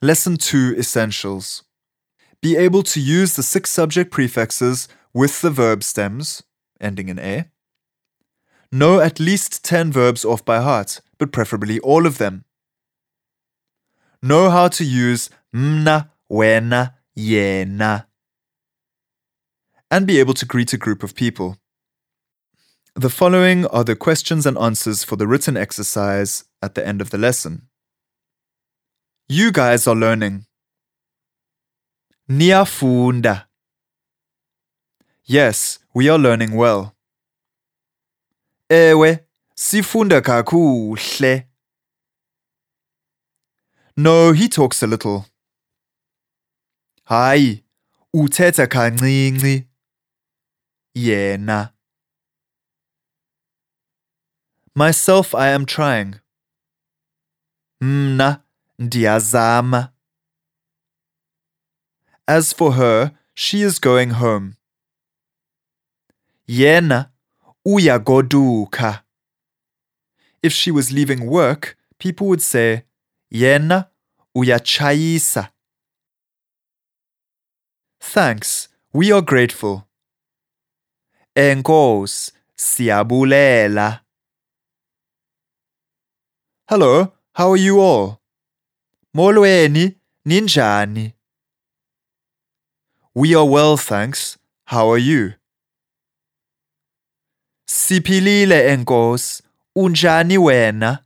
Lesson 2 Essentials. Be able to use the six subject prefixes with the verb stems, ending in A. Know at least 10 verbs off by heart, but preferably all of them. Know how to use mna, wena, yena. And be able to greet a group of people. The following are the questions and answers for the written exercise at the end of the lesson. You guys are learning. Niyafunda. Yes, we are learning well. Ewe, sifunda kakuhle. No, he talks a little. Hayi, uthetha kancinci. Yena. Myself I am trying. Mna ndiyazama. As for her, she is going home. Yena uyagoduka. If she was leaving work, people would say Yena uyatshayisa. Thanks, we are grateful. Enkos, siyabulela. Hello, how are you all? Molweni, ninjani? We are well, thanks. How are you? Siphilile enkos, unjani wena?